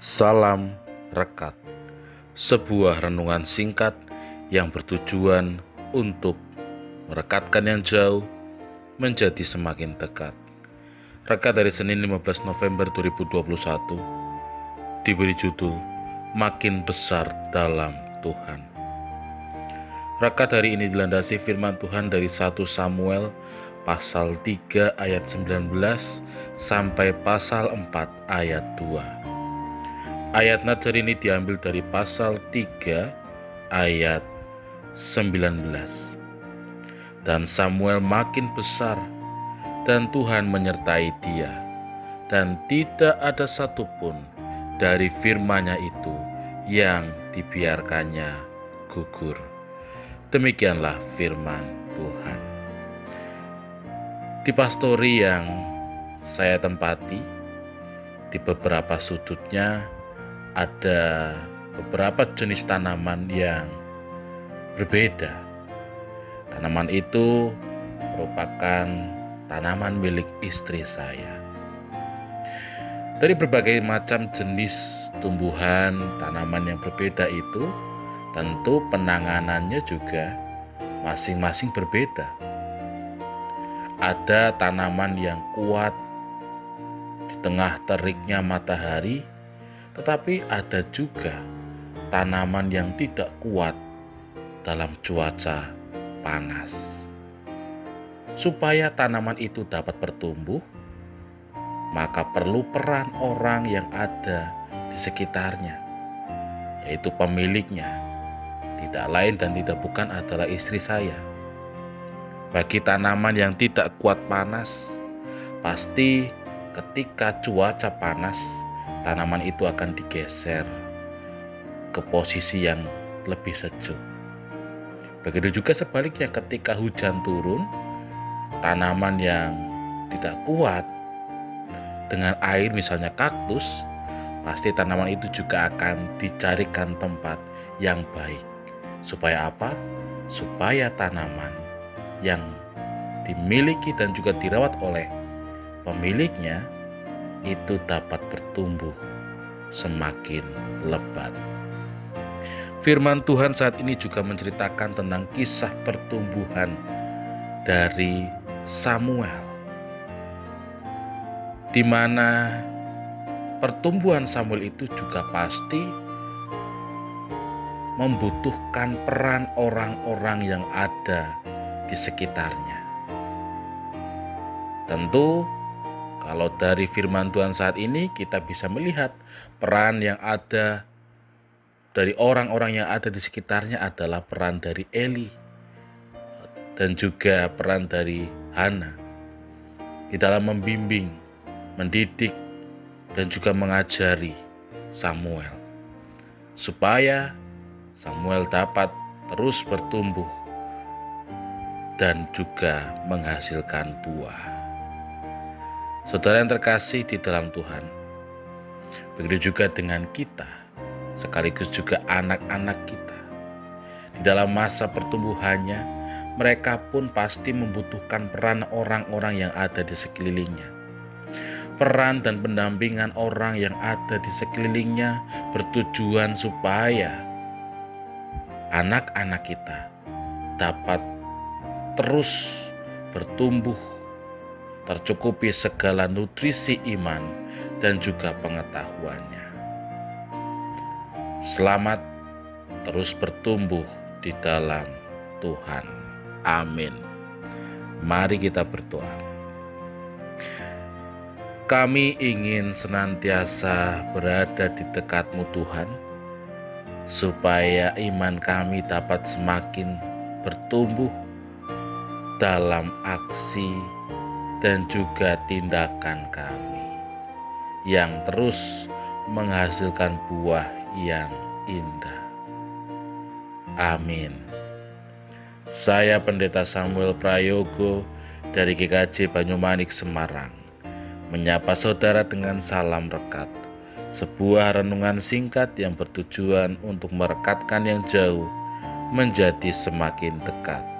Salam Rekat, sebuah renungan singkat yang bertujuan untuk merekatkan yang jauh menjadi semakin dekat. Rekat dari Senin 15 November 2021 diberi judul Makin Besar Dalam Tuhan. Rekat hari ini dilandasi firman Tuhan dari 1 Samuel pasal 3 ayat 19 sampai pasal 4 ayat 2. Ayat Nazar ini diambil dari pasal 3 ayat 19. Dan Samuel makin besar dan Tuhan menyertai dia dan tidak ada satupun dari firman-Nya itu yang dibiarkannya gugur. Demikianlah firman Tuhan. Di pastori yang saya tempati, di beberapa sudutnya ada beberapa jenis tanaman yang berbeda. Tanaman itu merupakan tanaman milik istri saya. Dari berbagai macam jenis tumbuhan tanaman yang berbeda itu, tentu penanganannya juga masing-masing berbeda. Ada tanaman yang kuat di tengah teriknya matahari, tetapi ada juga tanaman yang tidak kuat dalam cuaca panas. Supaya tanaman itu dapat bertumbuh, maka perlu peran orang yang ada di sekitarnya, yaitu pemiliknya. Tidak lain dan tidak bukan adalah istri saya. Bagi tanaman yang tidak kuat panas, pasti ketika cuaca panas, tanaman itu akan digeser ke posisi yang lebih sejuk. Begitu juga sebaliknya ketika hujan turun, tanaman yang tidak kuat dengan air misalnya kaktus, pasti tanaman itu juga akan dicarikan tempat yang baik. Supaya apa? Supaya tanaman yang dimiliki dan juga dirawat oleh pemiliknya itu dapat bertumbuh semakin lebat. Firman Tuhan saat ini juga menceritakan tentang kisah pertumbuhan dari Samuel, di mana pertumbuhan Samuel itu juga pasti membutuhkan peran orang-orang yang ada di sekitarnya. Tentu kalau dari firman Tuhan saat ini kita bisa melihat peran yang ada dari orang-orang yang ada di sekitarnya adalah peran dari Eli dan juga peran dari Hana di dalam membimbing, mendidik dan juga mengajari Samuel supaya Samuel dapat terus bertumbuh dan juga menghasilkan buah. Saudara yang terkasih di dalam Tuhan, begitu juga dengan kita, sekaligus juga anak-anak kita. Di dalam masa pertumbuhannya, mereka pun pasti membutuhkan peran orang-orang yang ada di sekelilingnya. Peran dan pendampingan orang yang ada di sekelilingnya bertujuan supaya anak-anak kita dapat terus bertumbuh tercukupi segala nutrisi iman dan juga pengetahuannya. Selamat terus bertumbuh di dalam Tuhan. Amin. Mari kita berdoa. Kami ingin senantiasa berada di dekatmu Tuhan, supaya iman kami dapat semakin bertumbuh dalam aksi dan juga tindakan kami yang terus menghasilkan buah yang indah. Amin. Saya Pendeta Samuel Prayogo dari GKJ Banyumanik Semarang menyapa saudara dengan salam rekat. Sebuah renungan singkat yang bertujuan untuk merekatkan yang jauh menjadi semakin dekat